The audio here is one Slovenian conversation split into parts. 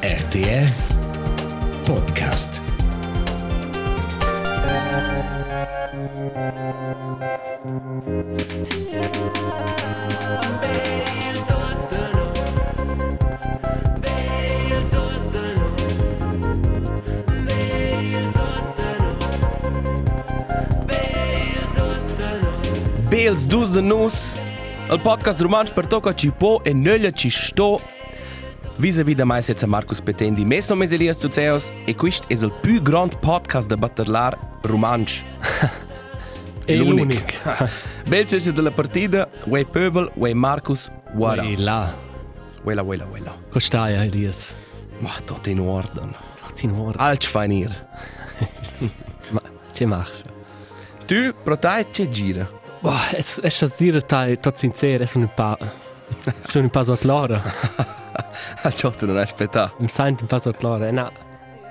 RTR Podcast. Bels dus de nus, il podcast romanč per tocca ci po e nölle ci sto. Visa vida mais jetzt Markus Petendi, mes nome Elias Zuzeos e quist es il più grand podcast de batterlar romanč. E l'unic. Belce della partita, Way Pöbel, Way Markus, Wara. E là. Wela, wela, wela. Ko stai, Elias? Ma tot in ordine. Tot in ora. Alc feinir. Ma, ce machst? Tu, pro te, c'è gira. Boah, es, es ist dir tai, tot sincero, es un pa... Sono un pa sot l'ora. Ah, ciò tu non aspetta. Mi sento un sot l'ora. E na...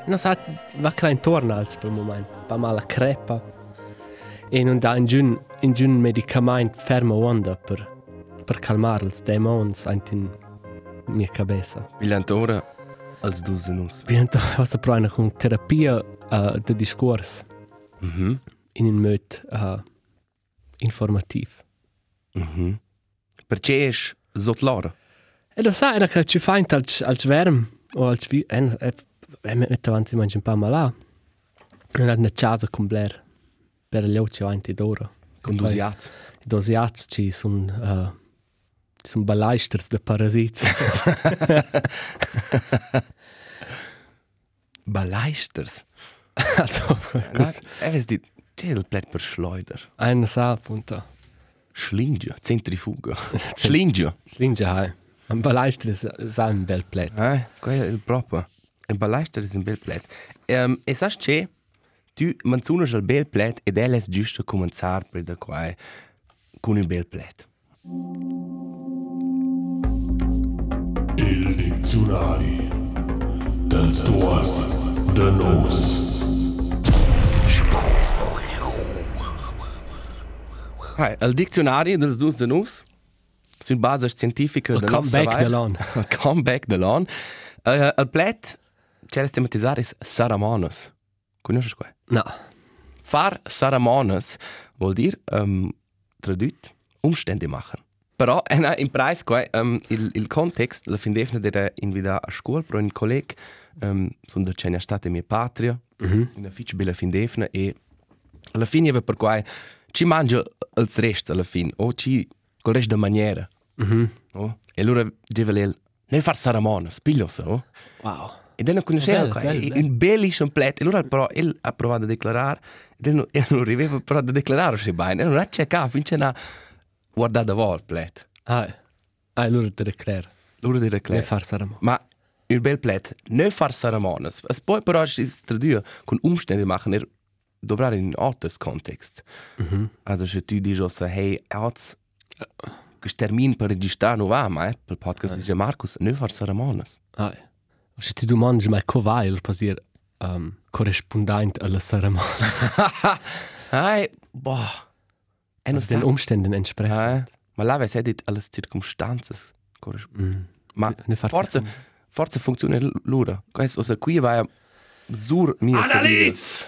Non sa, va cra intorno alc per moment. Pa mala crepa. E non da in giun, in giun medicament fermo onda per... Per calmare demons ant in mia cabeza. Bilantora, als dus nus. Bienta, was a proina con terapia uh, de discurs Mhm. in un möt uh, informativ. Mhm. Perché es l'ora? E lo sa, era che ci fa als, als verm o als vi... E, e, e mette avanti mangi un po' malà. E non ha una casa con Blair. Per gli occhi avanti d'ora. Condusiat. I dosiats ci sono... Uh, sono balaisters de parasiti. Baleisters. also, Na, e ves dit, c'è il plet per schleuder. Einer sa, appunto. Schlinge, centrifuga. Schlinge. Schlinge hai. Un baleister è sa un bel plet. Eh, quello è il proprio. Il baleister è un bel plet. Um, e sai c'è? Tu menzonas il bel plet ed è giusto cominciare per da qua con il bel plet. Il dizionari dels duos de nos. Hai, il dizionario dels dus de nus, su base scientifica Il da nostra comeback vai- de l'on. Il comeback de l'on. Uh, il plet, c'è da tematizzare, è Saramonas. Conosci qua? No. Far Saramonas vuol dire, um, tradut, Umstände machen. Però, eh, no, in preis qua, um, il, il context, la fin defna dera invita a scuola, però un collega, um, sono da c'è state mia patria, mm -hmm. una fitch bella fin defna, e alla fine per qua, ci mangia els rest alla fin, o ci, rest de maniera. Mm -hmm. Oh? E allora diceva lei, non far Saramonas, pigliosa, oh? Wow. E non conosceva qua, bello, bello. un bellissimo plet. E allora però il ha provato a declarare, e non, e non arrivava però a declarare se bene, non ha cercato finché non ha guardato a il plet. Ah, ah, allora te reclare. Loro di Ne declarare. far saramo. Ma il bel plet, non far Saramonas. Es poi però si tradurre con Umstände machen, er dovrà in alters context. Mm -hmm. Also se tu dici, hey, als che termin per registrare non va, ma eh, per il podcast dice Marcus, non far Saramonas. Ah, se ti domandi mai come vai, il pasir um, corrispondente alla cerimonia, Hey, boah. E non den Umständen entsprechend. Eh, ma là aveva dit alle circostanze corrispondono. Ma Ne farsi forza, forza funziona l'ora. Questo, also, qui va sur mia Annalise!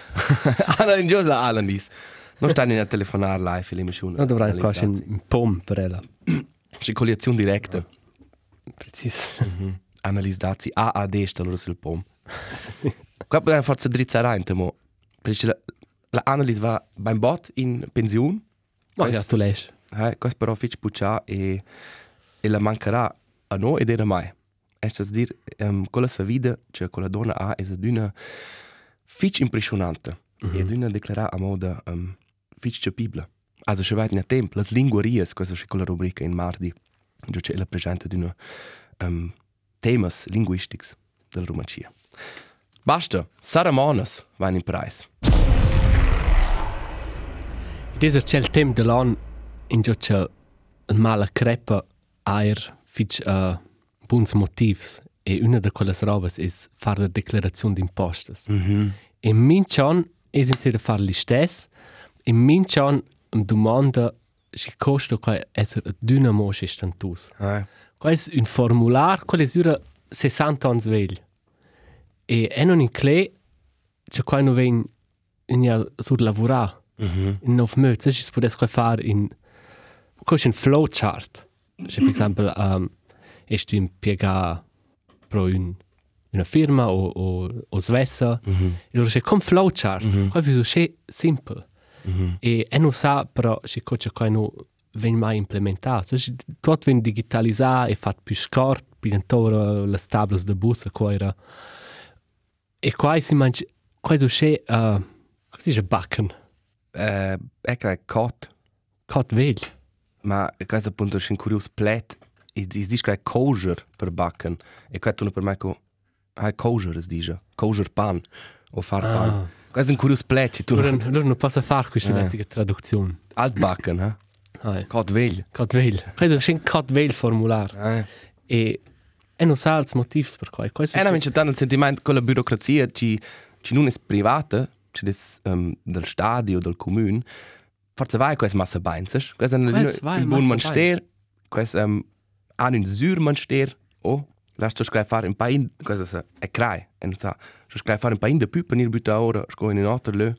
Annalise! Giusto, Annalise. Non stanno a telefonare live, le missioni. Non dovrai quasi un, un pom per ella. C'è collezione diretta. Preciso. Annalise Dazi, A a destra, allora sul pom. Qua poteva forza drizzare rein, mo. Perché la, la Annalise va beim bot in pensione. Ma ja, tu lesch. Eh, questo però fece puccia e, e la mancherà a noi ed era mai. È stato dire, um, quella sua vita, cioè quella donna ha, è una fece impressionante. Mm -hmm. E una declarà a moda um, fece capibile. Also, se vai in tempo, le linguerie, questa è quella rubrica in mardi, dove c'è la presenza di una um, temas linguistics della romancia. Basta, Saramonas va in preis. Dieser c'è il tempo dell'on in giù c'è il mala crepa aer fitch uh, buons motivs e una de quelles robes is far la declarazione d'impostes. Mm -hmm. E mincion es in da far li stess e mincion mi domanda si costa qua essere dynamo istantus. eh. Qua es un formular, qual es ura 60 ans vegl. E è non in clé, c'è qua non ven in ja sur lavorare. Mhm. In nov möt, se si potesse qua fare in cosa in flowchart. Se per esempio um, è tu impiega pro un una firma o o o svessa Mhm. e loro c'è con flowchart. Mhm. Qua è so simple. Mhm. E e non sa però se cosa qua non ven mai implementato. Se tot ven digitalizzato e fatto più scort, più dentro le tables de bus qua era. E qua si mangia qua so c'è uh, cosa si dice backen. Eh, è che cot, Cot vegl. ma questo appunto è un curioso plet. E si dice che è kosher per backen. E questo non per me che è kosher, si dice. Kosher pan. O far pan. Ah. Questo è un curioso plet. Tu non... non posso fare questa Eh. traduzione. Alt backen, eh? Ah, Cot vegl. Cot vegl. Questo è un cot vegl formulare. Eh. E e non sa els motivs per cui. Questo c'è tanto il sentimento che la burocrazia ci, ci non è privata, ci è um, del stadio, del comune. Forse vai questo massa beinzes. Questo è il buon manster. Questo è um, un sur manster. Oh, lasst euch gleich fare un pain. Questo è crai. E non sa. Lasst gleich fare un pain de più per ir butta ora. Sco in un altro lö.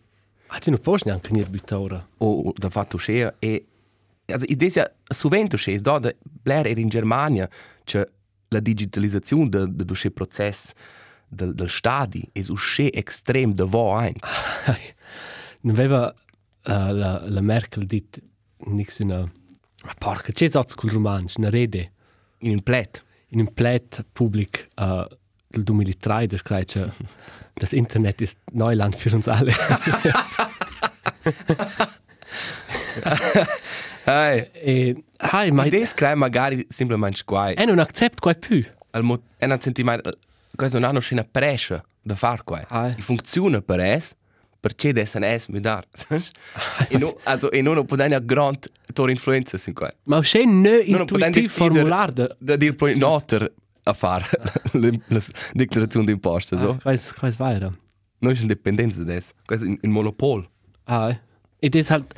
Ah, tu non puoi neanche niente buttare ora. O o da fatto scea. E also, idea sovente scea. Da da Blair era in Germania. C'è la digitalizzazione del de, de processo del, del stadi è uscì estrem da vo ein. Non aveva uh, la, la Merkel dit nix in. Ma porca, c'è zozzo col romanzo, una rede. In un plet. In plet public uh, del 2003, das schreit das Internet ist Neuland für uns alle. Hey. e, hai, ma des crei magari semplicemente squai. e non accept qua più. Al mo è un sentimento questo non hanno una pressa da far qua. Ah. E funziona per es perché des un es mudar. e no also e non può dare una grande tor influenza sin qua. Ma c'è ne può dare intuitiv formular de... da dir poi noter a fare le, le dichiarazioni di imposte so. Quais, quais weiter. Noi siamo dipendenza des. È un monopol. Ah, e das halt...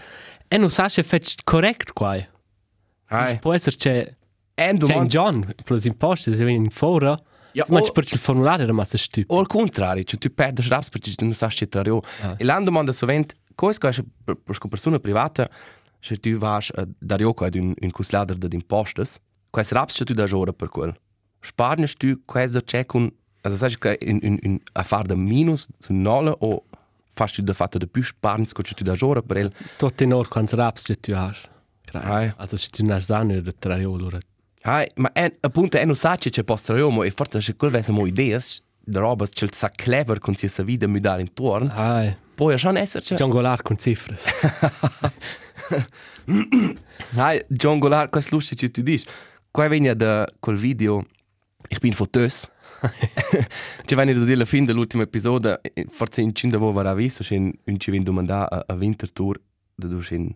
E non sa se fetch correct qua. Hai. Può essere c'è... En C'è in domanda John, plus imposte, se viene in fora... Ja, Ma o- perché il formulario era massa stupido. O al contrario, cioè tu perdi raps perché tu non sai che trario. Ah. E l'anno domanda sovente, cosa che è per, per una persona privata, se tu vas a dare io un, un cuslader di impostes, quais raps che tu dai ora per quel? Sparni tu quais c'è con, also sai che in, in, in a far da minus su nolle o fai tu da fatto da più sparni che tu dai ora per il... Tot in or quants raps che tu hast. Ai. Also se tu non hai zanno da traio allora. Hai, ma è, appunto è non sa che c'è posto io, e forse se quel vesse mo ideas, da roba che sa clever con sia vita mudare intorno, Ai. poi schon esserci. John Golar con cifre. Hai, John Golar, was lustig che tu dici. Qua venia da quel video, ich bin fotos. Ci venne da dire la fine dell'ultimo episodio, e forse in cinta vo var visto, c'è un ci vien domanda a, a Winterthur, da c'è un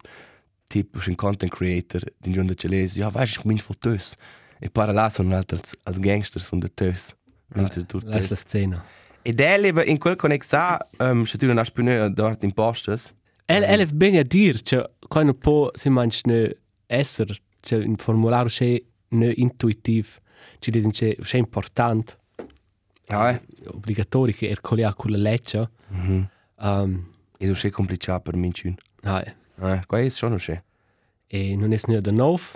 tipo, un content creator, din giorno che lesi, ja, weißt, ich bin fotos. E para là sono altri als, gangsters sono da tös. Winterthur Lass la tös. scena. E der leva in quel connexa, um, se tu non hai più dort in postes, El elef ben a dir, che qua non può si manch ne esser, che un formulario c'è ne intuitiv, ci disin che c'è important, ja, obbligatori che er colea con la legge. mhm. Um, e so c'è complicato per mincin. ai. Eh, qua è schon c'è. E non è ne da nov,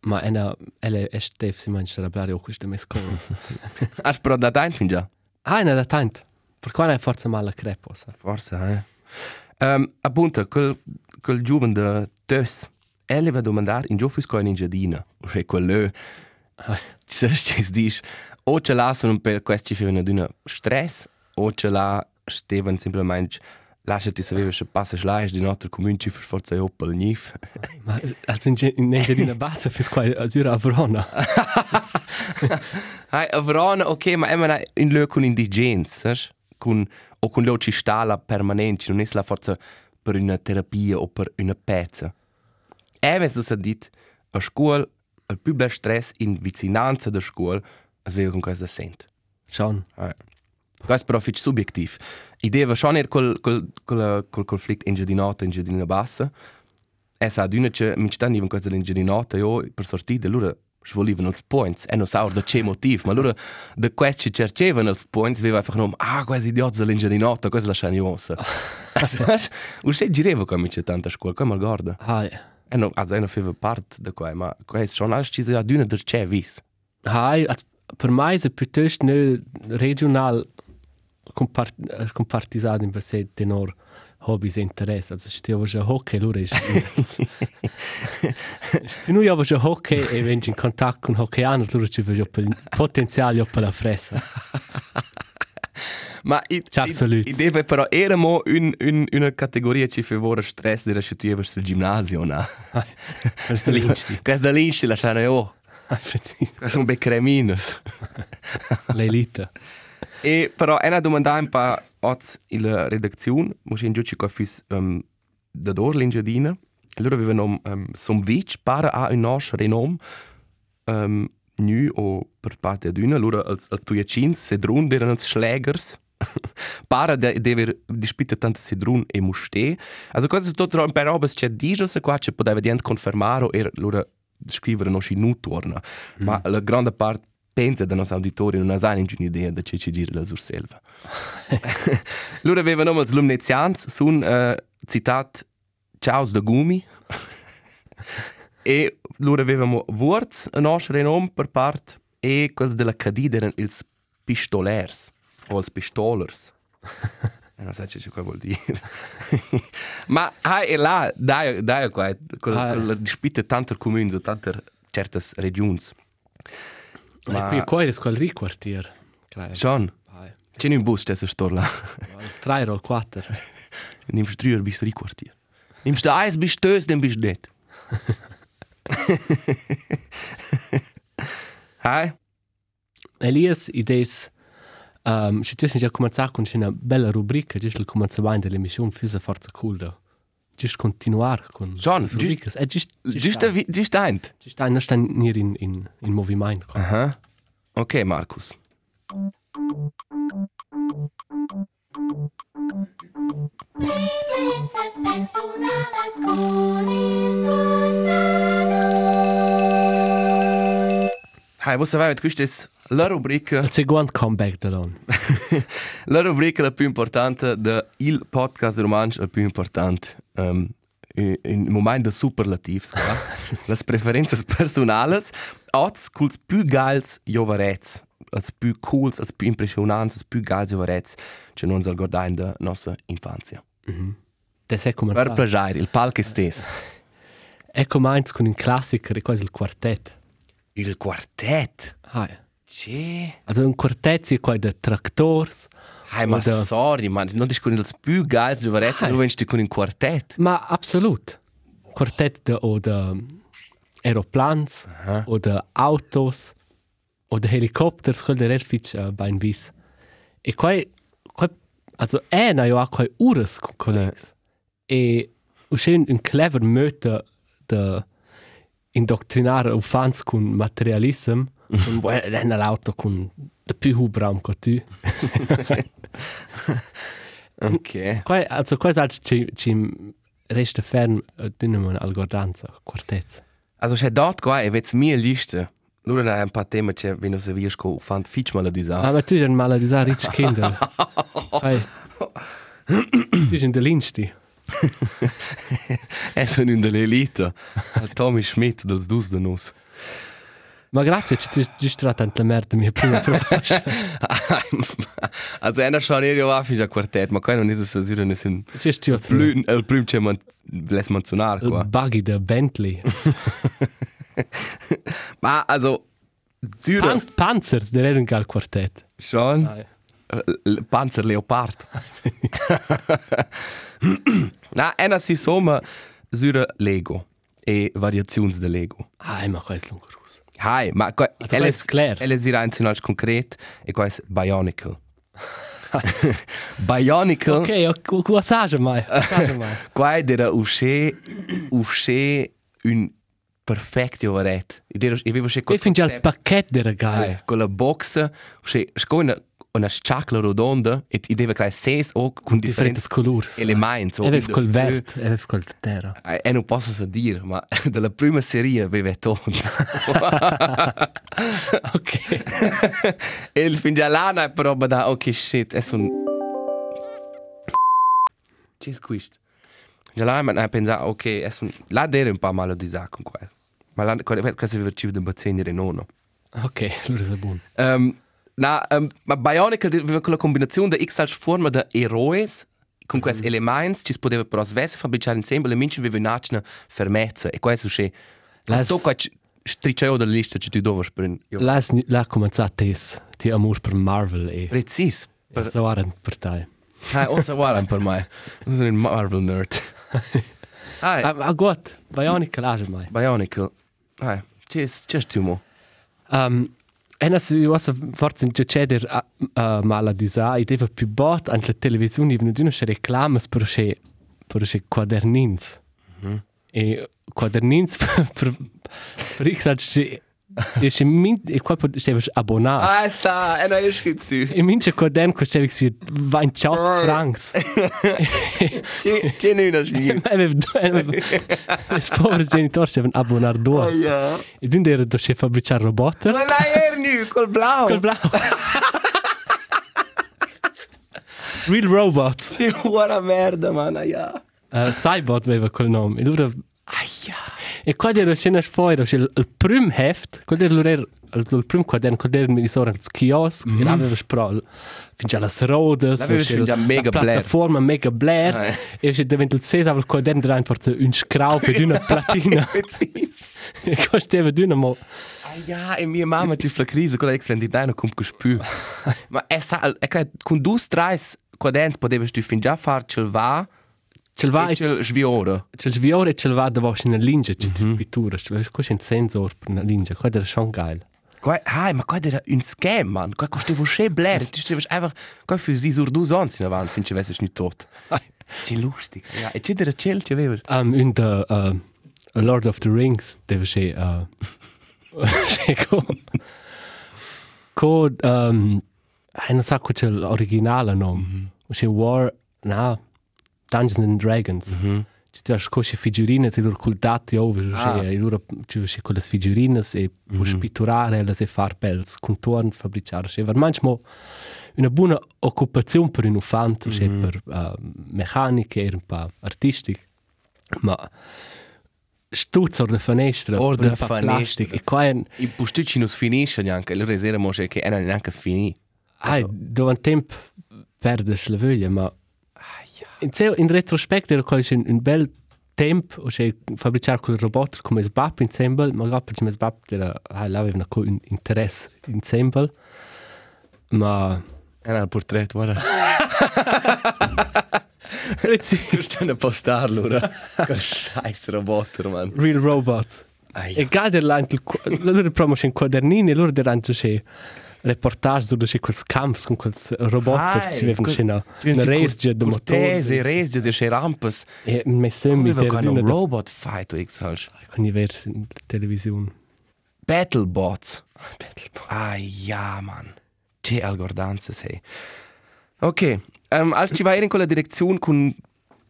ma ena ele estef si manch rablare o queste mes cose. Hast però da dein fin già? ah, ne da tant. Per qua è forza mala crepo, sa. Forse, eh. Um, appunto, quel, quel giovane de Tös, ele va domandare in giovane scoin in giardina, c'è quello, Ah, ci si dice, o ce l'hanno per questi fino ad una stress, o ce l'ha Steven semplicemente lasciati sapere se passa slais di nostro comune ci forza io per il nif. ma also in in Engiadina bassa fis qua azura avrona. Hai, a Verona, ok, ma è una in lö con indigenz, saps? Con, o con lö ci sta la permanente, non è la forza per una terapia o per una pezza. E du sa dit, a scuola, il più bel stress in vicinanza da scuola, es veva con cosa sent. Schon. Hai. Questo però è subjektiv. Idea va schon er col, col, col, col conflitto in giardinata in giardina bassa. E sa d'una che mi sta niven cosa in giardinata io per sortire, allora svolivano els points, e non sa da che motiv, ma allora da questi cercevano els points, aveva einfach nur, ah, questi idioti dell'ingegneria, questa è la scagnosa. Usce gireva come c'è tanta scuola, come guarda. Hai. E non, also, e non faceva parte da qua, ma questo schon alles ci d'una der c'è vis. Hai, per me è piuttosto ne regional compart compartisato in per sé tenor hobbies e interesse. Also, se tu già hockey, allora è... Se noi abbiamo già hockey e vengi in contatto con hockeyano, allora ci vedi il potenziale per la fressa. Ma i, Ciao, i, salut. i deve però eramo un, un, una categoria ci favora stress della che tu verso il ginnasio, no? Questo è l'insti. Questa l'inci la sana io. L'elite. Questi sono becreminos. E però è una domanda un po' oz la redazione, mo in giuci qua fis um, da dor l'ingedina. Allora avevano um, som vic para a un nostro renom um, nu o per parte d'una, allora als, als tuiacins sedrun erano als schlägers. para de deve dispita tanta sedrun e muste. Also cosa tutto un per robes c'è dijo se qua c'è poteva dient confermare e allora scrivere non si nu torna. Ma la grande parte pensa da nostri auditori non ha nessuna idea di che ci gira la sur selva. Loro avevano els lumnezians sun uh, citat Ciaus da gumi e loro avevamo words a nostro renom per part e quels della cadida erano ils pistolers o els pistolers. E non sai che vuol dire. Ma hai e là, dai, dai qua, quella, Ah. quella dispita tanto comuni, tanto certe regioni. Ma qui qua è quel riquartier. Credo. Sean, c'è un bus questa storia là. Tre o quattro. Nimmst du drüber bis drei Quartier. Nimmst du eins, bist du das, dann bist du nicht. Hi. Elias, idees, um, se tu già cominciato con una bella rubrica, giusto il cominciamento dell'emissione, fusa forza cool da. Giusto continuare con John, le rubricas. Eh, giusto, Giusto, vi- giusto ein. Giusto, non sta nir in, in, in movimento. qua. Aha. Okay, Markus. Preferences personales con estos Hi, was aveva questa è la rubrica, Il secondo comeback da lon. la rubrica la più importante del il podcast romanzo la più importante. Um, in in momento superlativs, qua. Las preferences personales, ots culs più gals jovarets, als più cools, als più impressionants, als più gals jovarets, che non zal guardare in der nostra infanzia. Das è Per cominciato. piacere, il palco stesso. È cominciato con un classico, e questo è il quartetto. Il quartet. Hai. Che? Also un quartetto è quello di tractors, Hai, ma Oder- sorry, man, non dis con il più gals jovarets, Hai. non vensti con un quartet. Ma absolut. Quartett oder Aeroplans oder Autos oder Helikopters, quel der Erfitsch äh, bein vis. E quai, quai, also è na jo a quai ures con collegs. E usce un, un clever möte de indoctrinare u fans con materialism, un buon l'auto con de più hubraum co tu. Ok. Quai, also quai salz ci, ci resta ferm dünnemen al guardanza, quartetz. Also c'è dort qua e vets mia lista. Lura ha un paar Themen che wenn se viesco fand fitch mal Ah, sa. ma tu sei un maledisar rich kinder. Quai, tu sei in de linsti. E sono in dell'elite. Tommy Schmidt dels dus de nus. Ma grazie, ci tu giusto tratto tanta merda mia prima proposta. also einer schon io va fin già quartet, ma qua non è se sura ne sin Ci sti o plü il prim che man les manzonar Il qua. buggy de Bentley. Ma also sura Pan Panzers, der era un gal quartet. schon Panzer Leopard. Na, einer si soma sura Lego e variazioni de Lego. Ai, ma qua è Hai, ma qua Also, qua è clar. Elle si reinziehen als konkret e qua è Bionicle. Bionicle. Ok, qua saggia mai. Saggia mai. Qua è dera usce usce un perfetto ovaret. E dera e avevo sche E fin già il pacchetto della Hai, gaia. con la box usce scona una sciacla rotonda e ti deve creare ses o con differenti colors. elementi. E aveva col verde, e aveva col terra. E e non posso so dire, ma dalla prima serie aveva tons. ok. e il fin di lana è però da ok shit, è un Ci è questo? Già là ma ha pensato ok, è un là dere un po' malo di sa con quello. Ma là cosa aveva civo da bazzegni no. Ok, allora è buono. Um, na, um, ma Bionicle aveva quella combinazione di X forma di eroes con questi mm. elementi ci si poteva però svesse fabbricare insieme e minci aveva un'acina fermezza. E questo c'è la stocca striccio della lista che tu dovevi per Là è là cominciato tes, ti amor per Marvel e precis per per so era per te. ah osa guarda per me sono un Marvel nerd. Ah Ah, ah gut, Bionicle lage mai. Bionicle ah c'è c'è stumo Um, e na si was forse in ceder uh, mala d'usa, i deva più bot an la televisione i venuto sche reclamas per sche per sche quadernins. E quadernins per per x e sche min e qua pot steva abonat. ah sa e non è scritto E mince quadern co steva si 28 francs. c'è c'è una scena Les pauvres genitori avevano abbonar due. ja E dunque era da fabbricare roboter. ma la er nu col blau Col blau. Real robots. Che buona merda, man, ja. Uh, Cybot aveva quel nome. E loro... E qua era scena fuori, il, il prim heft, quello era loro il, il prim quaderno, quello era mi sono als kiosk, mm -hmm. e aveva spro finché alle rodes, L'aveva fin già mega la blair. piattaforma mega blair, Ah, eh. e se diventa il sesa il quaderno era forse un scraupe di una platina. E costava di una mo... Aia, e mia mamma ci fa la crisi, quella excellenza non come spü. Ma è sa, è che con due strais quaderns potevi tu fin già far ce va, Ce va e ce sviore. Ce sviore ce va da in una linea, c'è mm -hmm. pittura, c'è questo un sensor per una linea, quello era schon geil. Qua, ah, ma qua era un scam, man. Qua costava schön blair. Du stavas einfach, qua für sie sur dus ans in avanti, fin ci vesses nicht tot. Che lustig. Ja, e c'era cel ci aveva. Um, in the uh, Lord of the Rings deve c'è uh, c'è co co um, eh, non sa c'è l'originale nome mm -hmm. c'è War no Dungeons and Dragons mm -hmm. c'è co c'è figurine c'è loro cultati over Ah. c'è loro c'è c'è quelle figurine e può pitturare le e far pels contorni fabbricare c'è manchmal una buona occupazione per un infante c'è per uh, meccanica e un po' artistica ma stuzza or de finestra Or po' finestra. e qua è I postucci non finisce neanche, era mosce che era neanche finì. ah, dove un tempo perdes la voglia ma in, se- in retrospetto era quasi un, un bel tempo o se fabbricare quel robot come sbap insieme ma dopo come sbap era ah, là aveva un interesse insieme ma Era il portretto, guarda. Prezzi, Stanno a postarlo, ora. Che scheiß roboter, man. real robots e gade l'anche loro promotion quadernini loro deranno c'è reportage su c'è quels camps con quels robot Ai, si una Ci una race di Cortese, motori resi, di sche rampas. e mi sembra Come di va con un una robot fight, o x halsch. con i versi in televisione Battlebots. Ah, ja, man. Che algordanza sei. Ok, um, als ci vai in quella direzione con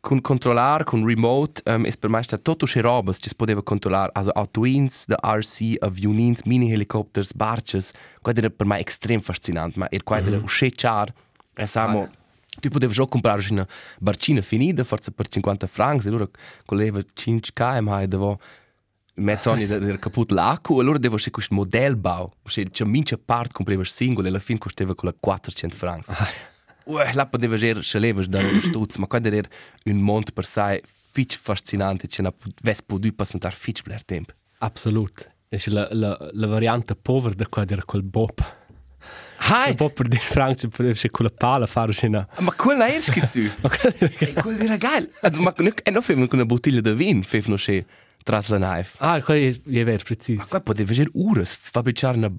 con controlar, con remote, um, es per me sta tutto che robes ci si poteva controllare, also Autoins, the RC, avionins, mini helicopters, barches, quello era per me extrem fascinante, ma er quello era usce char, e samo, tu potevi già comprare una barcina finita, forse per 50 francs, e allora colleva 5 km e devo mezzo anni era caput l'acqua, e allora devo c'è questo modelbau, c'è c'è mince part compreva singolo, e alla fine costava con la 400 francs. Uè, là poteva già scelevere da uno stuzzo, ma quello era un mondo per sé fitch fascinante, c'è una ves potuto passare fitch per tempo. absolut e c'è la, la, la variante povera da qua era col bob Hai! il bob per di Francia poteva c'è con la pala fare c'è una Ma quella era schizzu! ma quello era E quello era geil! Also, ma non e non fevano con una bottiglia di vino, fevano c'è tras la knife. ah quello è vero preciso Ma qua poteva già ore fabbricare una,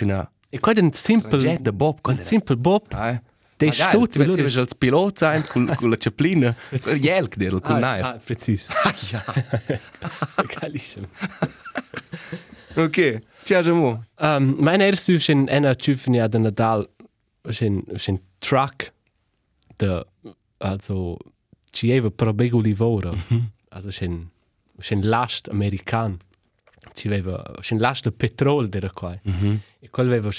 una e quello è un simple jet bob, quello un simple bob Hai! Geil, stuzzi tu loro vedevi als pilot sein, con la ciaplina, jelk dir, con ah, nair. ah, preciso Ah, ja. geilissimo Ok, c'è già mo. um, mein erste ist in einer Tüfni ad Nadal c'è un truck de also ci aveva per bego livora also c'è un c'è un last american. Ci aveva c'è un last de petrol der qua. E quel aveva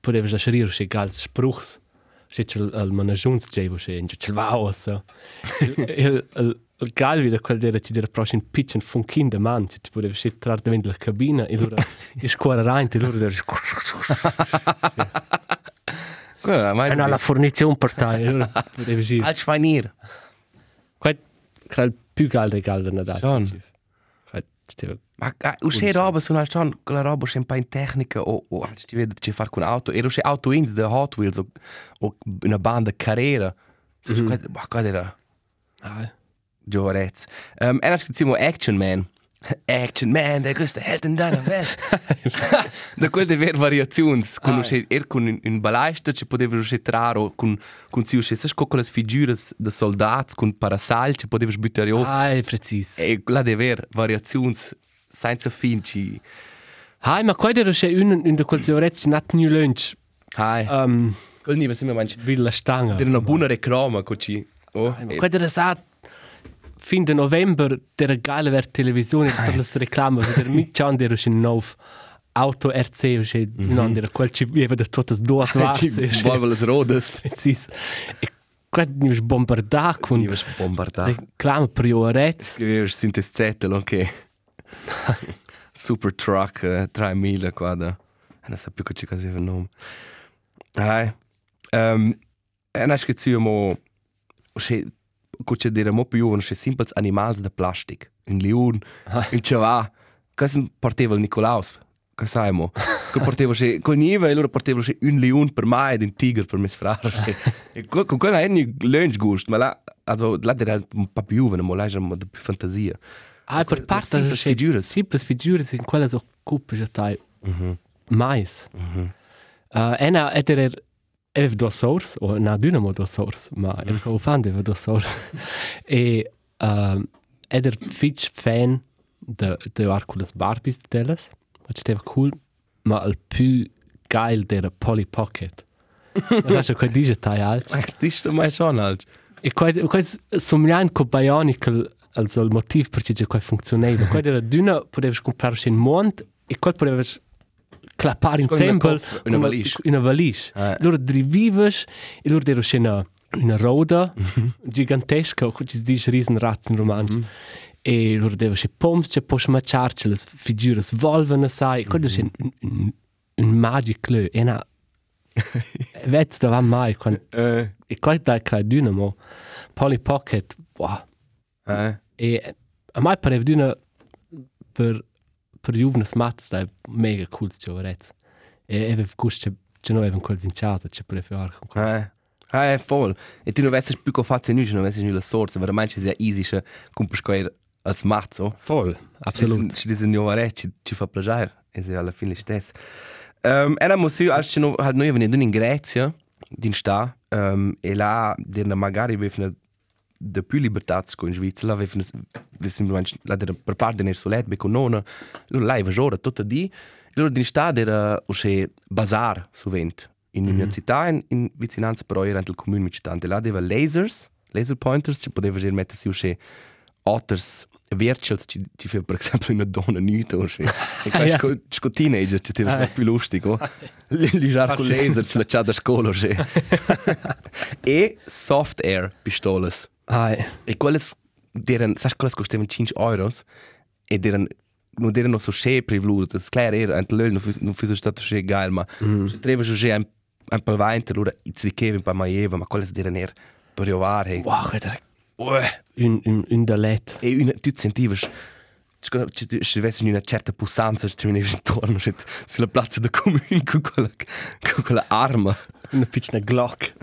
poteva scegliere c'è gals spruchs c'è il al managiuns c'è c'è in c'è va ossa il il il gal wieder quel der ci der prochain pitch and funkin de man ci poteva c'è trar davanti la cabina e loro di scuola rein e loro der Guarda, ma e no la fornizione per te e loro poteva girare Als Schweinier. Quite credo più che caldo Nadal. Schon. Quite Ma ah, usce roba sono al schon quella roba c'è un po' in tecnica o o anche ti vede c'è far con auto e c'è auto ins de Hot Wheels o, o una banda carriera. So, mm -hmm. Ma cosa era? Ah, Giorez. Um, e anche diciamo Action Man. Action Man, der größte Held in deiner Welt. da quel de ver variazions, con usce er con un, un balaista ci poteva usce traro con con si usce sa quelle figuras de soldats con parasal ci poteva sbuttare o ah, è preciso. e la de ver variazions senza fin ci Hai, ma era c'è un in der Kulturretz nat new lunch. Hai. Um, Quel nivel sembra manch. Villa Stanga. Der una buona reclama così. Oh, Ma quite era sa fin de november der geile ver televisione per le reclame der mit chan der schon nov auto RC c'è non der quel ci aveva de totes due Ci svazze. Volvo le rodes. Precis. E quite ni bombardato con Ni vas bombardar. reclame prioretz. Scrivevi sinte zettel anche. Super truck uh, 3000 qua da. E non so più che cosa aveva il nome. Hai. Um, e non è che ci mo se cuccia dire mo più uno se simples animals de plastic. Un liun, un chavà. Cosa portava il Nicolaus? Cosa sai mo? Che portava se con niva e loro portava se un liun per mai ed un tigre per mes frare. con quella è un lunch gust, ma là also là era un po' più giovane, mo là era un po' più fantasia. Ah, per parte simples figuras. Simples figuras in quelle so cuppe già tai. Mais. Uh, ena eder er ev do source o na dynamo do source, ma ev ko fan de do source. e um, eder fitch fan de de Arculas Barbies delas. Wat steva cool, ma al più geil der Polly Pocket. Das ist quel dice tai alt. Ach, das ist mai schon halt. E quel quel somiglian co Bionicle also il motivo per cui quel funzionava. Quel era d'una potevi comprare in mont e quel potevi clappare in tempel coffa, una valigia. Una valigia. Eh. Loro drivives e loro erano una una roda gigantesca, come si dice riesenratzen romansch. E loro devono se poms, c'è poi smacciarci le figure svolvano, sai. Quello è un, un, un magic lö. E na... Vedi, da va mai. Quando, Äh, e qua da crea dynamo. Polly Pocket, wow. äh. E a mai pareva d'una per per juvnes mats da mega cool giovarets. E aveva gust che che noi avevamo quels in casa, che per fare con quel. Eh, eh, voll. E tu non weißt più cosa fare nichts, non weißt nicht la sorte, veramente sehr easy che compri scoer als mazzo. Voll, absolut. Ci dice nuovare, ci ci fa piacere, e se alla fine stess. Um, era mo si als ci no halt noi venin in Grecia, din sta, um, e là der magari vefna de più libertats con Svizzera, là vefna vefna manch la der per parte ner solet be con nona, loro là va jora tutta di, loro din sta der o se bazar suvent in università in, in vicinanza però era il comune mit stand, là deva lasers, laser pointers, ci poteva già mettersi o se otters Wirtschaft, ci, ci fa per esempio una donna nuda o se. E qua ja. sco, sco teenager ci tira Ah. più lustico. Li jar con Farsi- laser sulla ciada scuola o se. e soft air pistolas. Ai, E quelles deren, sai quelles costavano 5 euros e deren non erano so schee privlus, das klar era, ant löl, non fu non fu stato schee geil, ma se treva so schee un un po' vainte, allora i zwickeve un po' maieva, ma quelles deren er per jovare. wow, guarda, Ueh. un un un dalet. E una, tu sentivi, se avessi una certa pussanza, ci venevi intorno, se, sulla piazza del comune con quella, con quella arma. Una piccina Glock.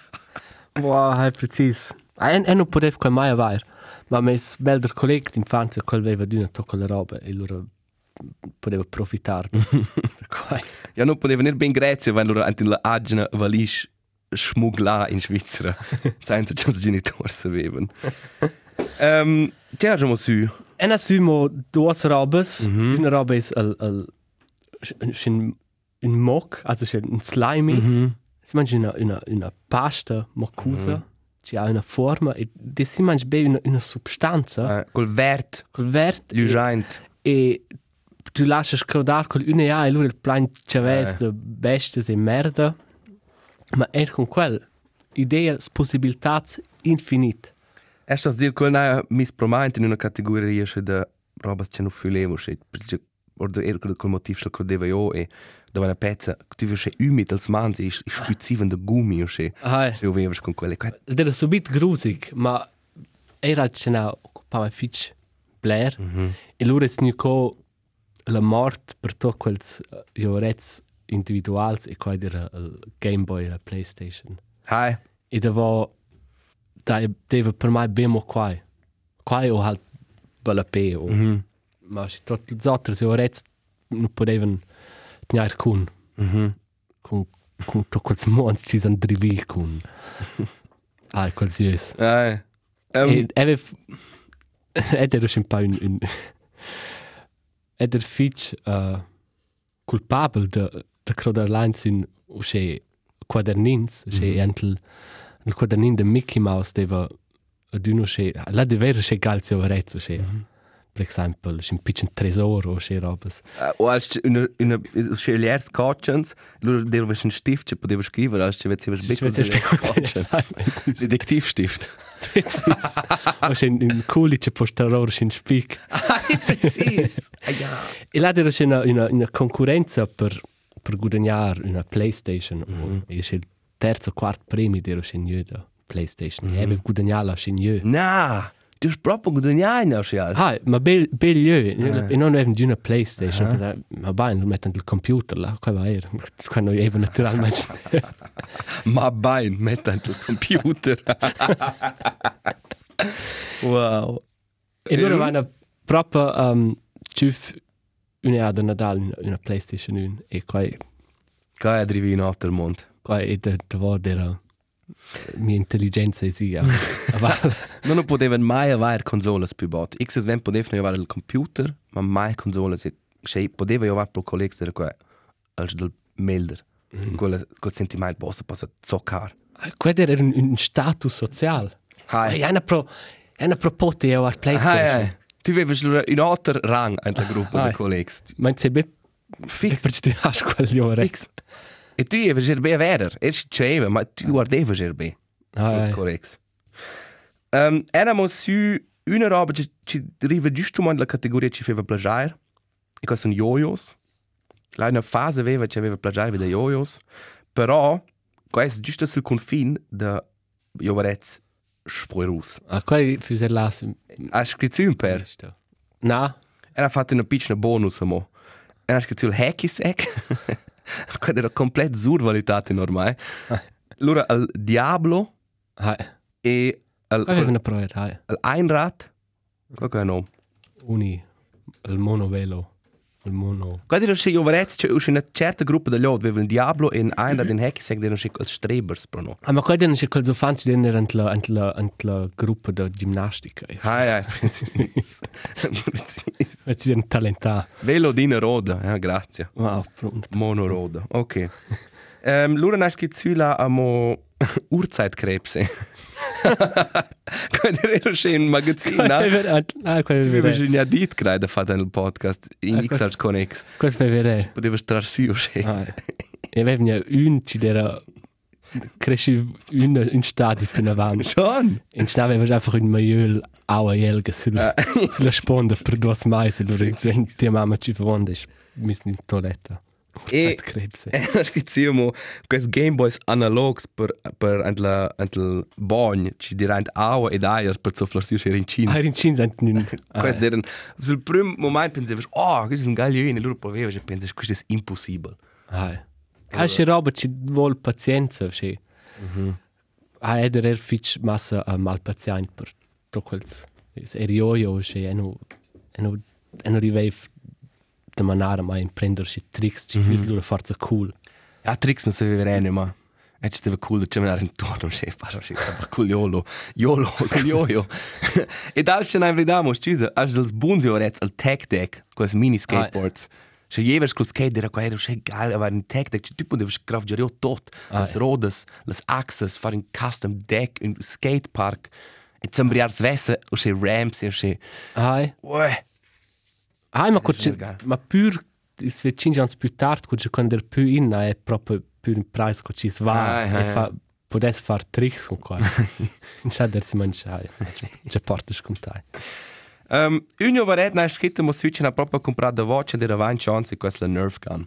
wow, hai precis. Ein en non potev quel mai avair. Ma mes belder colleg d'infanzia quel aveva d'una tocca la roba e loro poteva quai. Ja, non poteva venire ben Grecia, wenn loro anche la agna valish schmuggla in Svizzera, senza che i genitori sapevano. Um, ti abbiamo su. En assumo duas robes. Una roba is al al sin un mock, also un slimy. si mangia una, una, una pasta mocusa, ci ha una forma, e de si mangia be una, una substanza, Eh, col vert, col verde, e, lujaint. e tu lasci scrodar col UNEA e allora il plan c'aves Eh. de bestes e merda, ma er con quel idea, possibilitats infinite. Estas dir quel na mis promaint in una categoria che da robas che non filevo che perché ordo er col motiv che deva io e da una pezza tu vedi umid als mans is spüziven de gummi o che Ah, se ovevas con quelle qua ed era subit grusig, ma era ce n'ha occupava fitch Blair, e loro è snuco la mort per to quels giorets individuals e qua era il Game Boy la PlayStation. hai E dava da deve per mai bemo qua. Qua o halt bella pe o mhm. Ma se tot gli altri giorets non potevano tenere con mhm. Con con to quels mons ci san drivi con ah quels jes hai e um, ave ed era un po' un, un ed er fitch uh, culpabel de de Croderlines in usce quadernins usce mm -hmm. entel il quadernin de Mickey Mouse deva ad uno usce la de vera usce galzio varez usce mm -hmm. Per esempio un piccin tresor usce robes o als una una schelier scotchens lu der was ein stift poteva scrivere als che vezeva scotchens detektivstift usce un culice postaror usce un spic precis ja E là era una, una, una concorrenza per, per guadagnare una PlayStation. Mm -hmm. E il terzo o quarto premio era un da PlayStation. Mm -hmm. E aveva guadagnato la scegliere. na du hast proprio guadagnai na schel Ah, ma bel, bel io. E non avevano di una PlayStation. Uh -huh. Ma lo mettono il computer là. Qua va era. Quando aveva naturalmente. ma bain metta in il computer wow e loro vanno proprio um, ciuf una da Nadal una, una PlayStation 1. E qua, Kaj je drivi in otter mond? qua è da, da volta era mia intelligenza esia. Non potevan mai avere consoles più bot. X ven potevano avere il computer, ma mai consoles. E se poteva avere pro collegs era qua als del melder. Quel quel sentimento posso posso zoccare. Quello era un, un status sociale. Hai. E una pro, una proposta io a PlayStation. Hai. Tu avevi un altro rang la gruppo Hai. di collegs. Ma se be Fix. perché tu hai quel ore. Fix. E tu avevi gerbe verer. E ci c'era, ma tu guardevi gerbe. als collegs. Um, éramos su una roba che ci arriva giusto nella categoria ci faceva plagiare. E questo sono yo-yos. La una fase aveva che aveva plagiare vede yo-yos. Però, questo è giusto sul confine da Jovarez sfoirus. Ah, qua fuse las. Ha scritto un per. Na, Era fatto una piccola bonus amo. Era scritto il hacky sack. Quello era complet survalitato ormai. Allora, il Diablo hai. e il, Qua aveva una prova, hai. il Einrad. Qual è il nome? Uni il monovelo. Mono. Quando era io varez, c'è una certa gruppa di loro, aveva il Diablo e un Einrad in hacky sack, erano als Strebers pro no. Ah, ma qua non c'è quel zofanzi dentro ant la ant la ant la gruppa da ginnastica. Hai, hai, precis. precis. E ci den talenta. Velo dina roda, ja, grazie. Wow, pronto. Mono roda, ok. Um, Lura nasce che zula amo Urzeitkrebse. Quando era schon in magazin, Ah, na? qua Tu è avevi vero. già dit credo fatto nel podcast in Ah, X questo- als Connex. Questo è vero. Potevi stare sì o sì. Ah, e aveva un ci era cresci un un stadio più in avanti. Schon? In Schnee aveva einfach un maiol aua jelga sulla, sulla sponda per due mais e loro dicono tia mamma ci fonda e mi in toiletta. E- Krebse. Era schiziamo questi Game Boys analogs per per antla antla bagn ci dirant aua ed aier per so flarsi uscire in Ah, Cina. in Cina sind nun. Questi erano sul primo momento pensavi oh questo è un gaglione loro provevo e pensavi questo è impossibile. Ah, ah, c'è roba ci vuole pazienza, sì. Ah, ed era fitch massa a mal paziente per to quels. Er io sì, e no e no de manara mai in prendersi tricks, ci mm -hmm. forza cool. Ja, Tricks non sapevo bene ma e ci stava cool c'è venire intorno che fa so fa cool yolo yolo yo e dal c'è una verità mo scusa as dels bunzi orets al tech deck quels mini skateboards Še jevers col skate era qua era še geil, aber in tech deck tu podeves gravgerio tot, las rodas, las axes, fare un custom deck, un skate park, e zambriars vesse, o še ramps, e še... Hai. Uè! Hai, ma Legal. ma pur is ve cinque ans più tard, coach quando er più in è proprio più in price coach is va Ai, ai, e fa podes far tricks con qua. Non sa der si mangiare. Già porta scontai. Um, Unjo varet na scritto mo suče na proprio comprato voce di Ravan Chance questa la Nerf gun.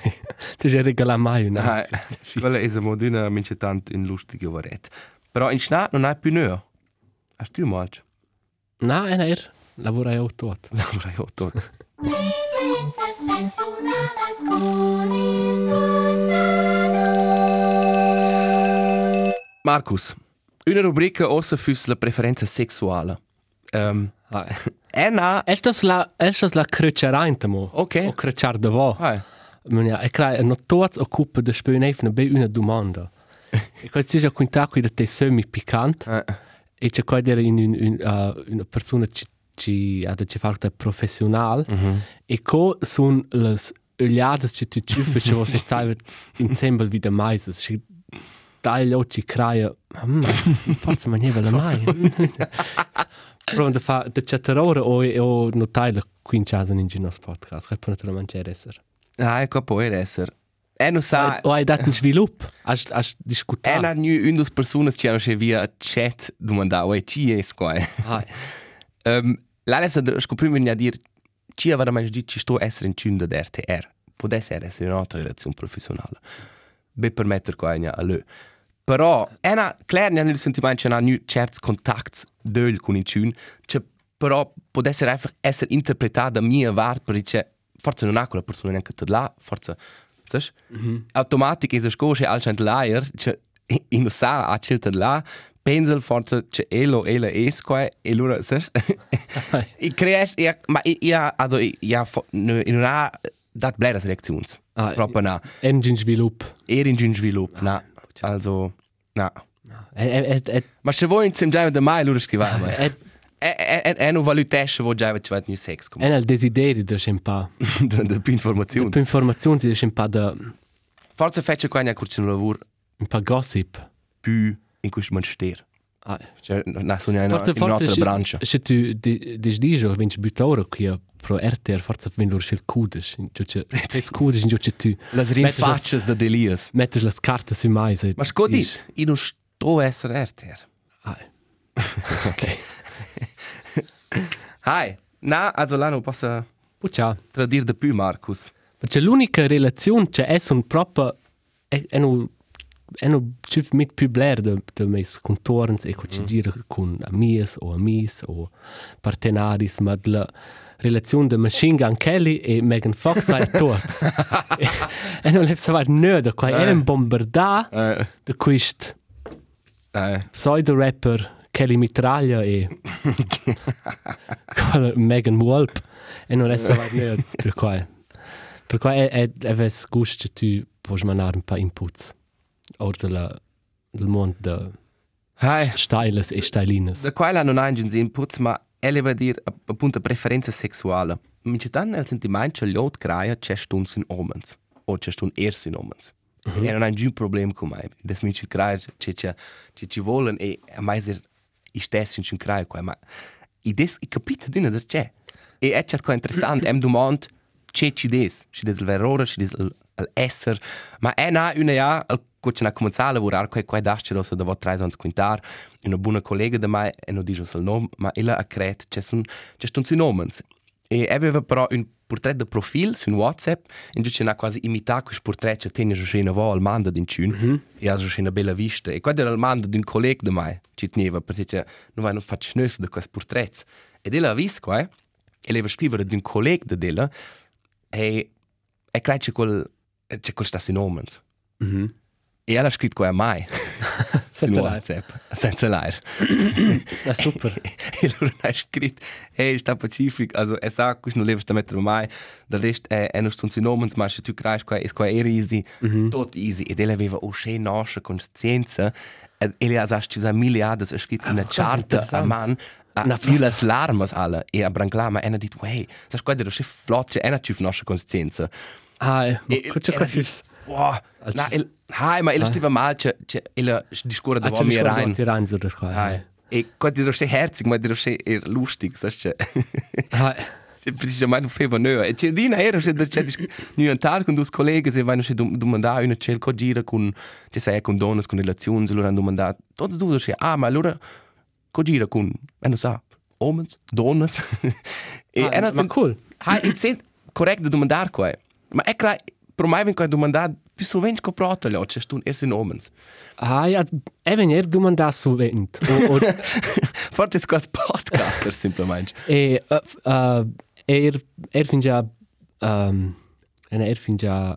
Tu già regala mai una. Hai, quella è mo d'una mince tant in lustige varet. Però in schnat non hai più neo. Hast du mal? Na, en lavora io tot. Laura io tot. Preferences personales con il Markus, una rubrica ossa fürs la preferenza sexuale. Um, Hai. è na... Estas la estas la crăcerainte mo. Ok. O crăcear de vo. Hai. Mania, e clar, no tots occupa de spionef na be una domanda. e quando si già quinta qui de te semi piccant Eh, e c'è qua in un, un, uh, una persona ci ci ha da ci fare professional. E co sun las ögliadas che tu ci fai che você sai insieme al vida mais si dai gli occhi craia mm, forse maniera la mai però da fa da chatterore o o notai la quinchasa in ginos podcast. Che per la mangiare essere ah, ecco può essere. E non sa... o hai dato un sviluppo has È discutato na nu un dos personas che hanno via chat domandavo e ci è qua. ah Um, L'Alessa scoprimi a dire ci aveva mai detto ci sto essere in cunda d'RTR. Può essere essere un'altra relazione professionale. Be permettere qua a lui. Però è una claro nel sentimento che non ha certi contatti del con il cun, che però può essere einfach essere interpretata da mia parte perché forse non ha quella persona neanche da là, forse Saš? Mm -hmm. Automatik je zaško še alčant lajer, če in vsa a čilta là, pensel forse če elo ela esque, e lura, saš? I crees, ja, ma ja, also, ja, in una dat bleras reaktions. Ah, Proprio na. engine sviluppo Er in giun svilup, na. Also, na. e e e Ma se voi insieme già da mai lura scrivare, ma e è è è un valutesce vo già c'è new sex è come nel desiderio di scempà da da più informazioni. più informazioni di scempà da Forse fece qua ne curcio un lavoro un po' gossip più in cui man ster. ah. Cioè, na sono in forse in un'altra forse branca. se tu desdigi o vinci buttore qui pro RTR forse vin lor schel kudes in giuce es kudes in giuce tu Las rinfaccias da Delias. mettes las carte su mais e Ma scodit, io non sto essere RTR. ah. ok Hai, na, also là non posso Puccia. tradir de più Marcus. Perché l'unica relazione c'è è un proprio è, è un un cif mit più blair de de mes contorns e con ci gira con amias o amis o partenaris ma la relazione de Machine Gun Kelly e Megan Fox è tot. e, e non le savar nöda qua è un bombardà Eh, de quist eh. pseudo rapper Kelly Mitraglia e Megan Wolp. E non le savar nöda de qua. Per qua è è è ves gust tu puoi mandare un pa inputs or della del mondo de Hai, styles e stylines. da quella non ha in inputs, ma ele va dir appunto preferenza sexuale. Mi c'è tanto nel sentimento che l'ot crea c'è stun sin omens. O c'è stun er sin omens. E non ha un problem con me. Das mi c'è crea c'è c'è c'è ci volen e a mai ser i stessi in crea qua, ma i des i capite d'una der c'è. E è qua interessante, em domand c'è ci des, ci des il verore, ci des il il esser, ma è na una ja al Gut, na cominciare a lavorare con quei dasci rosa da vot tres ans quintar, una buona collega da mai e non dice il nome, ma ella ha creato c'è sun c'è stun sui nomi. E aveva però un portrait de profil su WhatsApp, in cui c'è quasi imitato questo portrait che già una volta al mando din cun, e ha già una bella vista. E quando era il mando di un collega da mai, ci teneva, perché non vai non fa schnös da questo portrait. Ed ella ha visto, eh, e leva scrivere di un collega da della, e e credo c'è quel c'è quel sta sui nomi. Mhm. E ela ha scritto qua a mai. Su Senza WhatsApp. Senza l'air. Ja, super. e loro ha scritto, hey, sta pacific, also e sa, kus non leves da mettere mai, del rest è, è non stunzi si nomens, ma se tu qua, è qua era easy, tot easy. Ed ella aveva o sche nasce con scienza, ed ella ha già scusa miliardas, ha scritto una quasi charta a man, a Na, più las larmas alla e a branclama e ha detto hey sai qua dello chef flotche e na ci nostra coscienza Ah, ma E- cosa e- che fis? wow na il hai ma il stiva mal che che il discorre Ah, da c'è mir discordo rein ti rein so der qua. hai e qua dello che herzig ma dello che er lustig che Ah, Se dice mai non feva nö e c'è dina era se c'è nu un tar con dus colleghi se vanno se domandare una cel co gira con ci sai con donne con relazioni se loro hanno domandato tutti due dice ah ma allora co gira con e non sa omens? Donne e era cool. ha in sen correct da domandare qua ma è clar per mai vengo a domandare più sovente co prata lo c'è stu erst in omens? Ah, ja, even er du man das so wend. O, o, forse squad podcaster semplicemente e uh, uh, er er fin già um, er fin già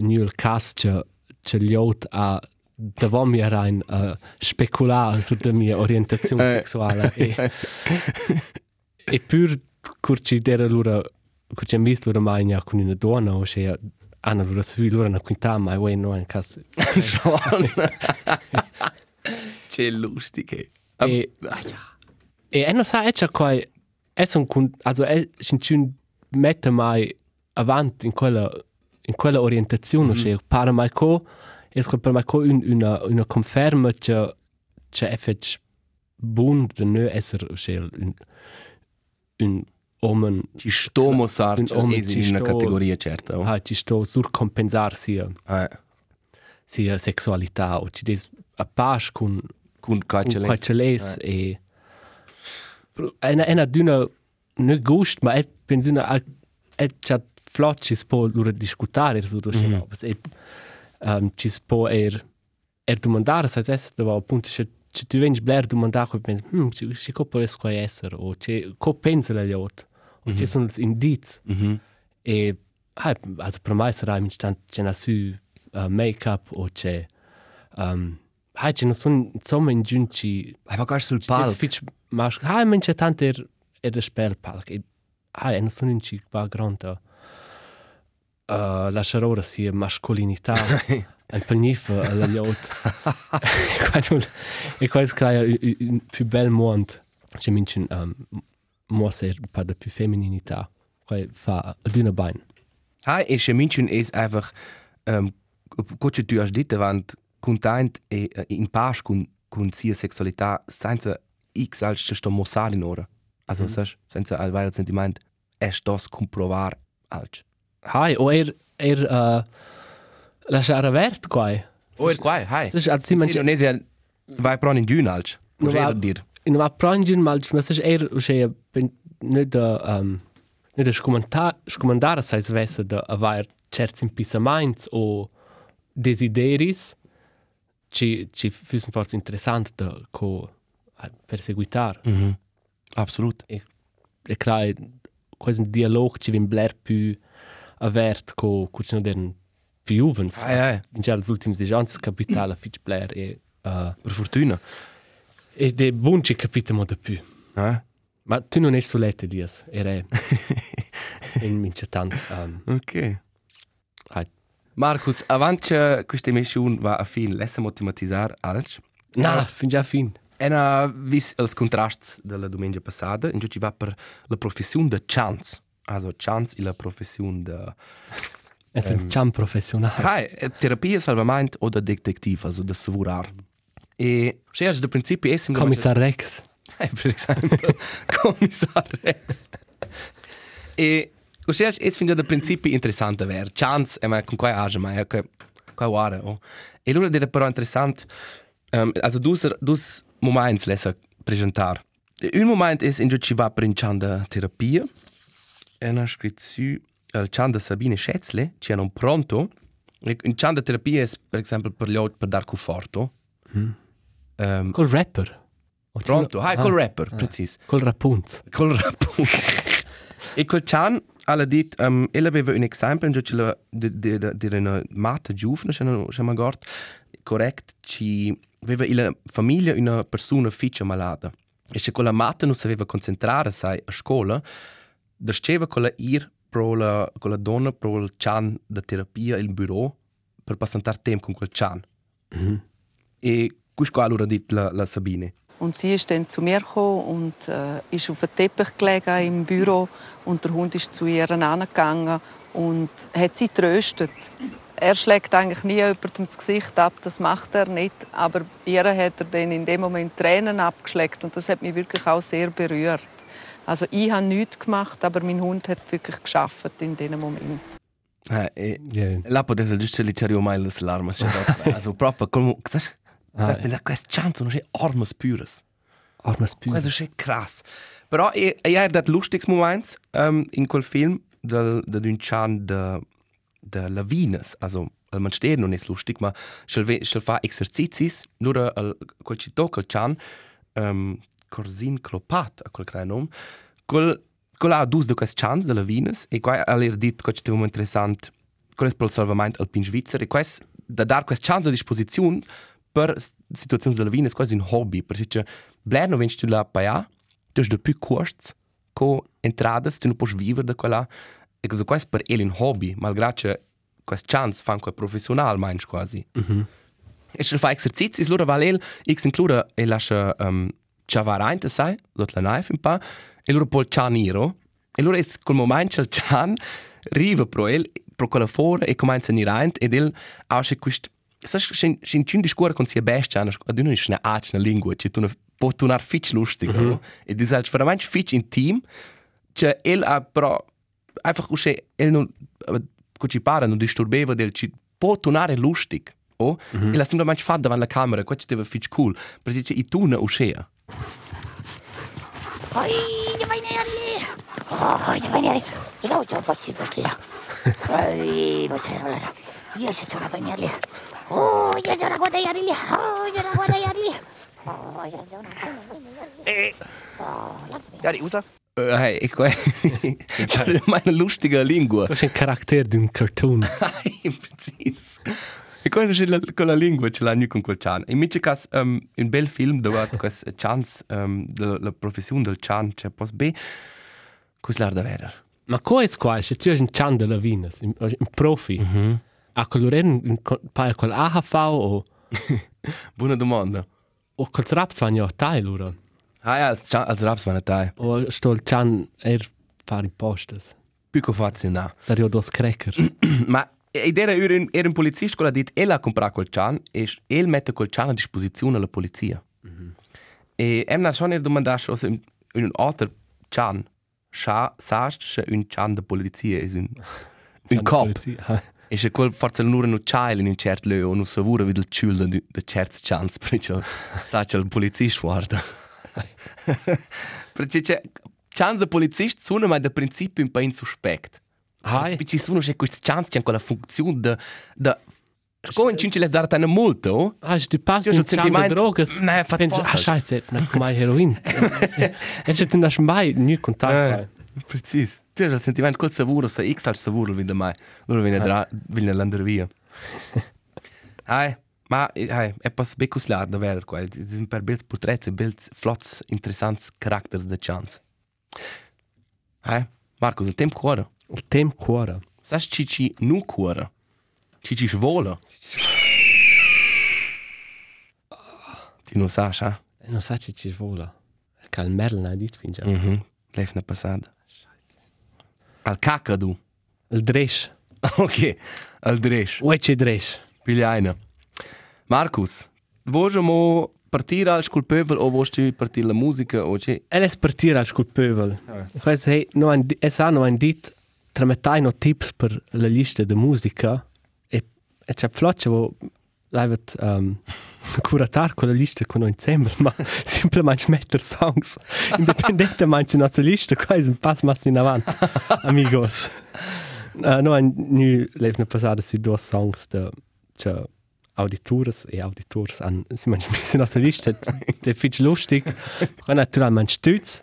nu il cas che che liot a da mi rein uh, speculare su la mia orientazione sessuale e. e. Pur curci dera lura curci am visto lura mai ja con una donna o che hanno lura su lura una quinta ma we no in cas schon c'è lustig e ah ja E eno sa e c'è qua è son kun also è sin chun mette mai avanti in quella in quella orientazione mm -hmm. che para mai co e sco per mai co un, una una conferma che che effettivamente bun de ne esser che un un omen. Ci sto ci in una sto- categoria certa ha ci sto surcompensar sia. Eh, sia sexualità o ci des a pas con con caccia quai ce les e ena ena d'una ne gust ma et pensuna a et chat flot ci spo lura discutare su do scena mm. e um, ci spo er er domandare sa es da appunto ci tu vens bler domandare co pens hm ci ci co può esco esser o ci co pensa la lot o ci sono els indiz mhm e hai also per mai sarà in stand c'è na su uh, make-up o c'è um, hai c'è na sun insomma in giunci aber gar sul Pal. pal Fitch mas hai men c'è tanto er er der Spellpalk. E hai na sun in ci va grande. Uh, la charora sia mascolinità un pagnifa alla yacht. e qua scraia un più bel mondo. C'è mincin um, mo ser pa da più femminilità. Qua fa d'una bain. ha e che minchen es einfach ähm coche tu has dit davant content e in pas con con sia sexualità senza x als che sto mossar in ora also mm. sas senza al vero sentiment es das comprovar als Hai, o er er uh, la chara vert qua. oh er quai hai Sas al si man non es ja vai pro in dün als. No, Posso va- dir. in ma prangin mal ma se er o che ne da um, ne da scomandare scomandare sai svesse da aver certi impisaments o desideris. Ci ci füssen forse interessant da co eh, perseguitar. Mhm. Absolut. E crai quasi un dialog ci vin bler più avert co co ci no den più juvens hai hai in già les ultims digens capitala fitch bler e uh, per fortuna e de bunci capitamo da più eh Ma tu non sei solette, Dias. Era in mince tant. Um, ok hai. Markus, avant che questa emissione va a fin, laissamo tematizzare als. Na, fin già fin. Ena vis els contrasts de la domenica passada, in ci va per la professione de chance. Also chance e la professione de È un ciam professionale. Hai, eh, terapia salvament o de detective, also de savurar. E scherz de principi essim Kommissar Rex. Hey, per esempio, Kommissar Rex. e o scherz es finde de principi interessant ver. Chance, e ma con quai age mai, che quai ware. Oh. E lura dire però interessant, um, also dus dus moments lesa presentar. Un moment es in ci va per in chanda terapia. E na su el chanda Sabine Schätzle, ci hanno pronto. In chanda terapia es per esempio per gli altri per dar conforto. Um, Col rapper. O pronto, hai ah, col rapper, precis. Col rapunz. Col rappunto. e col Chan alla dit, um, ella aveva un esempio, in cui di una matta giovane, se non magart, correct, ci aveva la famiglia una persona ficcia malata. E se quella matta non sapeva concentrare sai a scuola, desceva con la ir pro la, con la donna pro il Chan da terapia il bureau per passare tempo con quel Chan. Mhm. E questo allora dit la, la Sabine. Und sie ist dann zu mir gekommen und äh, ist auf dem Teppich gelegen im Büro und der Hund ist zu ihr angegangen und hat sie tröstet. Er schlägt eigentlich nie jemandem das Gesicht ab, das macht er nicht. Aber ihr hat er dann in dem Moment Tränen abgeschleckt und das hat mich wirklich auch sehr berührt. Also ich habe nichts gemacht, aber mein Hund hat wirklich geschafft in diesem Moment. Eh, Ja. là potete giusto licciare io mai le larme. Also proprio come... Sai? Ah, Da, da queste chance non c'è armes pures. Armes Büro. Questo è krass. Però e, e hai dat lustigs moments um, in quel film del, de d'un chan de, de lavines. Also, el man steht non è lustig, ma schel, schel fa exercicis, nur el, quel ci tocca chan, um, Corsin Clopat, a quel crai nom, quel, quel ha dus de quest chans de lavines, e qua ha l'er dit quel ci teva interessant, quel è per il salvament al pin svizzer, e quest, da dar quest chans a disposizione per situazioni de lavines, quasi un hobby, perché bler non venci tu là pa ja, tu hai de più costs, co entradas, tu non puoi vivere da quella, e questo qua è per el un hobby, malgrado che quest chance fan quel professional, meinst quasi. E se fa exercizi, allora va el, x include e lascia um, ciavare ainte, sai, dot la knife un pa, e il cian nero, e allora è quel momento che il cian riva pro el, pro quella fuori, e comincia a nire aint, ed el ausce quist, sai, sin sin cin discuore con sia bestia, ad uno è una ace na lingua, che tu può tunar fitch lustig, mm -hmm. no? E dis halt veramente fitch intim, che el ha però einfach usce el non ci pare non disturbeva del ci può tunare lustig. Oh, mm -hmm. e la semplicemente fa davanti alla camera, questo deve fitch cool, perché dice i tuna uscea. Oi, je vai nerli. Oh, je vai nerli. Je gau to poci došli da. Oi, vo te rola. Je se to na vai nerli. Oh, je za na goda jarli. Oh, je na goda jarli. Oh, je za na goda jarli. Ja, usa. Uh, hey, e qua è una lustige lingua. Questo è un carattere di un cartoon. Precis. E questa è la, quella lingua ce l'ha nu con quel chan. Mica cas um, un bel film dove questa chance um, de la professione del chan c'è pos be cos l'ar da verer. Ma qua è qua, se tu hai un chan de lavinas, un, un profi, mm -hmm. a colore un paio col AHV o, Buona domanda. o col traps vanno a tai loro. Ah ja, als, Chan- als Raps war dai. O sto il chan er fare in postes. Pico fazio na. Per io dos cracker. Ma ed era era un, era un polizisto che ha detto e ha comprato quel chan e el mette quel chan a disposizione alla polizia. E em na schon er domandato se un, un altro chan sa sast se un chan de polizia is un un cop. E se quel forse nur un child in un cert leo non savura vid il ciulda de, de certs chans perché sa che il polizista guarda. perché c'è chans de polizista sono ma da principio un po' insuspect. Hai. Hai. Ci sono c'è queste chance c'è quella funzione da da Come in cinci le dare una multa, oh? Ah, du passi Io un ho chan de sentimento- drogas. Nee, fat Pensa, ah, falsch. scheiße, na come heroin. E se tu non mai nu contatto. Precis. Tu hai il sentimento col savuro, se X al savuro vede mai. Loro viene dra, viene l'andare via. Hai, ma hai, è pas becus lar da ver quel. Sind per bels porträts e bels flots interessants characters de chance. Hai, Marcos, il tempo cuore. Il tempo cuore. Sas cici nu cuore. Cici svola. Ti non sa, ah? Non sa ci ci vola. Cal merl na dit finja. Mhm. Leif na passada. Al cacadu. Il dresch. Ok, al dresch. Ue ci dresch. Pigliaina. Marcus, vuoi mo partire al sculpeuvel o vuoi tu partire la musica o c'è? El es partire al sculpeuvel. Questo è no ein es ha no ein dit tramettai no tips per la lista de musica e e c'è flocce wo livet um, curatar con la lista con noi insieme, ma semplicemente mettere songs. Independentemente dalla nostra lista, qua è un passo mas in avanti, amigos. Uh, no, nu levne passare su due songs de cioè auditores e auditors. An si man smis in nostra lista, de fitch lustig, qua naturalmente stütz,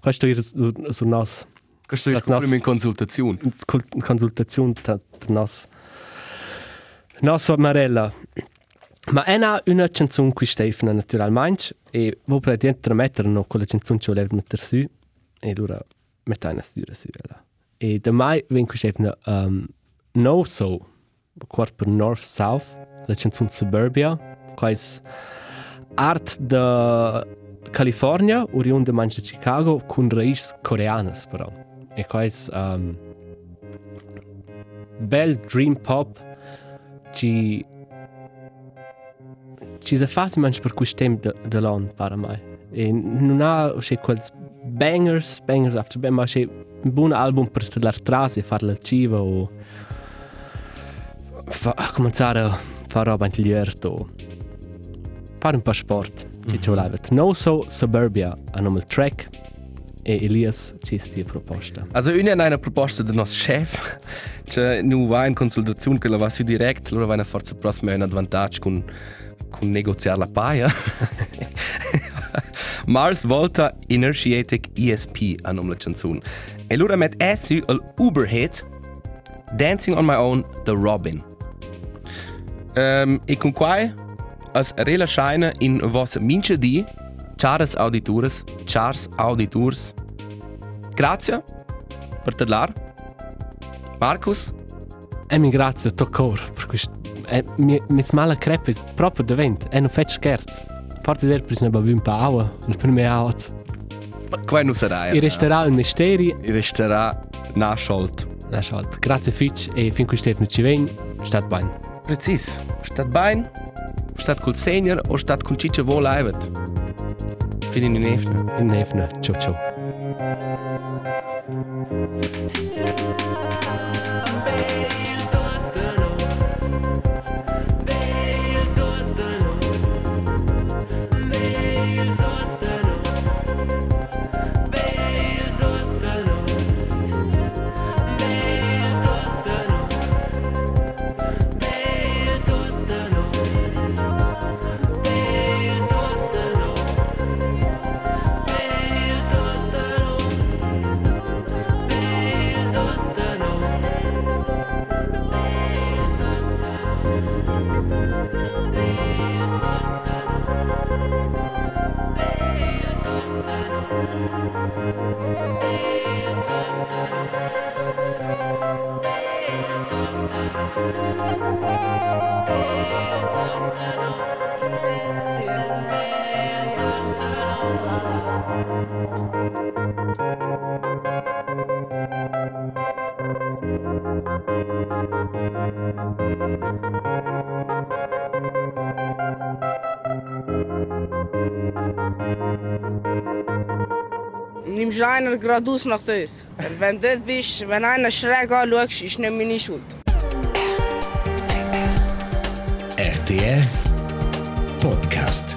questo è su nos. Questo è Das nas- proprio in consultazione. col- consultazione tra tra nos nos Marella. Ma è una, una canzone qui Stefano naturalmente e vo praticamente mettere no quella canzone che volevo mettere su e allora mettere una stura su ella. E da mai vengo qui Stefano um, No So quart per North South la canzone Suburbia è art da California, oriunde mangia Chicago, con raiz coreanas però. E quais um, bel dream pop ci ci se fat manch per quist temp de, de l'on para mai. E non ha c'è quels bangers, bangers after bang, ma c'è un buon album per l'altrasi, far la civa o fa, cominciare a fare roba in o fare un po' sport. Ci ci voleva. No So Suburbia a nome il track e Elias ci sti proposta. Also, una è una proposta del nostro chef, che non va in consultazione, che la va su direct, allora va una forza prossima un vantaggio con, con negoziare la paia. Mars Volta Inertiatic ESP a nome la canzone. E allora met è su l'Uber-hit Dancing on My Own, The Robin. Um, e con qua as rela scheine in vos minche di Charles auditores, Charles auditors. Grazie per parlar. Marcus, E mi grazie a cor per questo. E mi mi smala crepe proprio davent. E non fetch scherz. Forse der pris ne ba un pa aua, il prime out. qua non sarà. I resterà un misteri. I resterà nasciolt. Na schalt. Grazie fitch e fin qui stef ci ven. Stat bain. Precis. Stat bein, stat col senior o stat con ciccia vo livet. Fini in nefne. In nefne. Ciao ciao. Nimmst du einer geradeaus nach das. Wenn du dort bist, wenn einer schräg anschaust, ist nicht meine Schuld. RTR Podcast.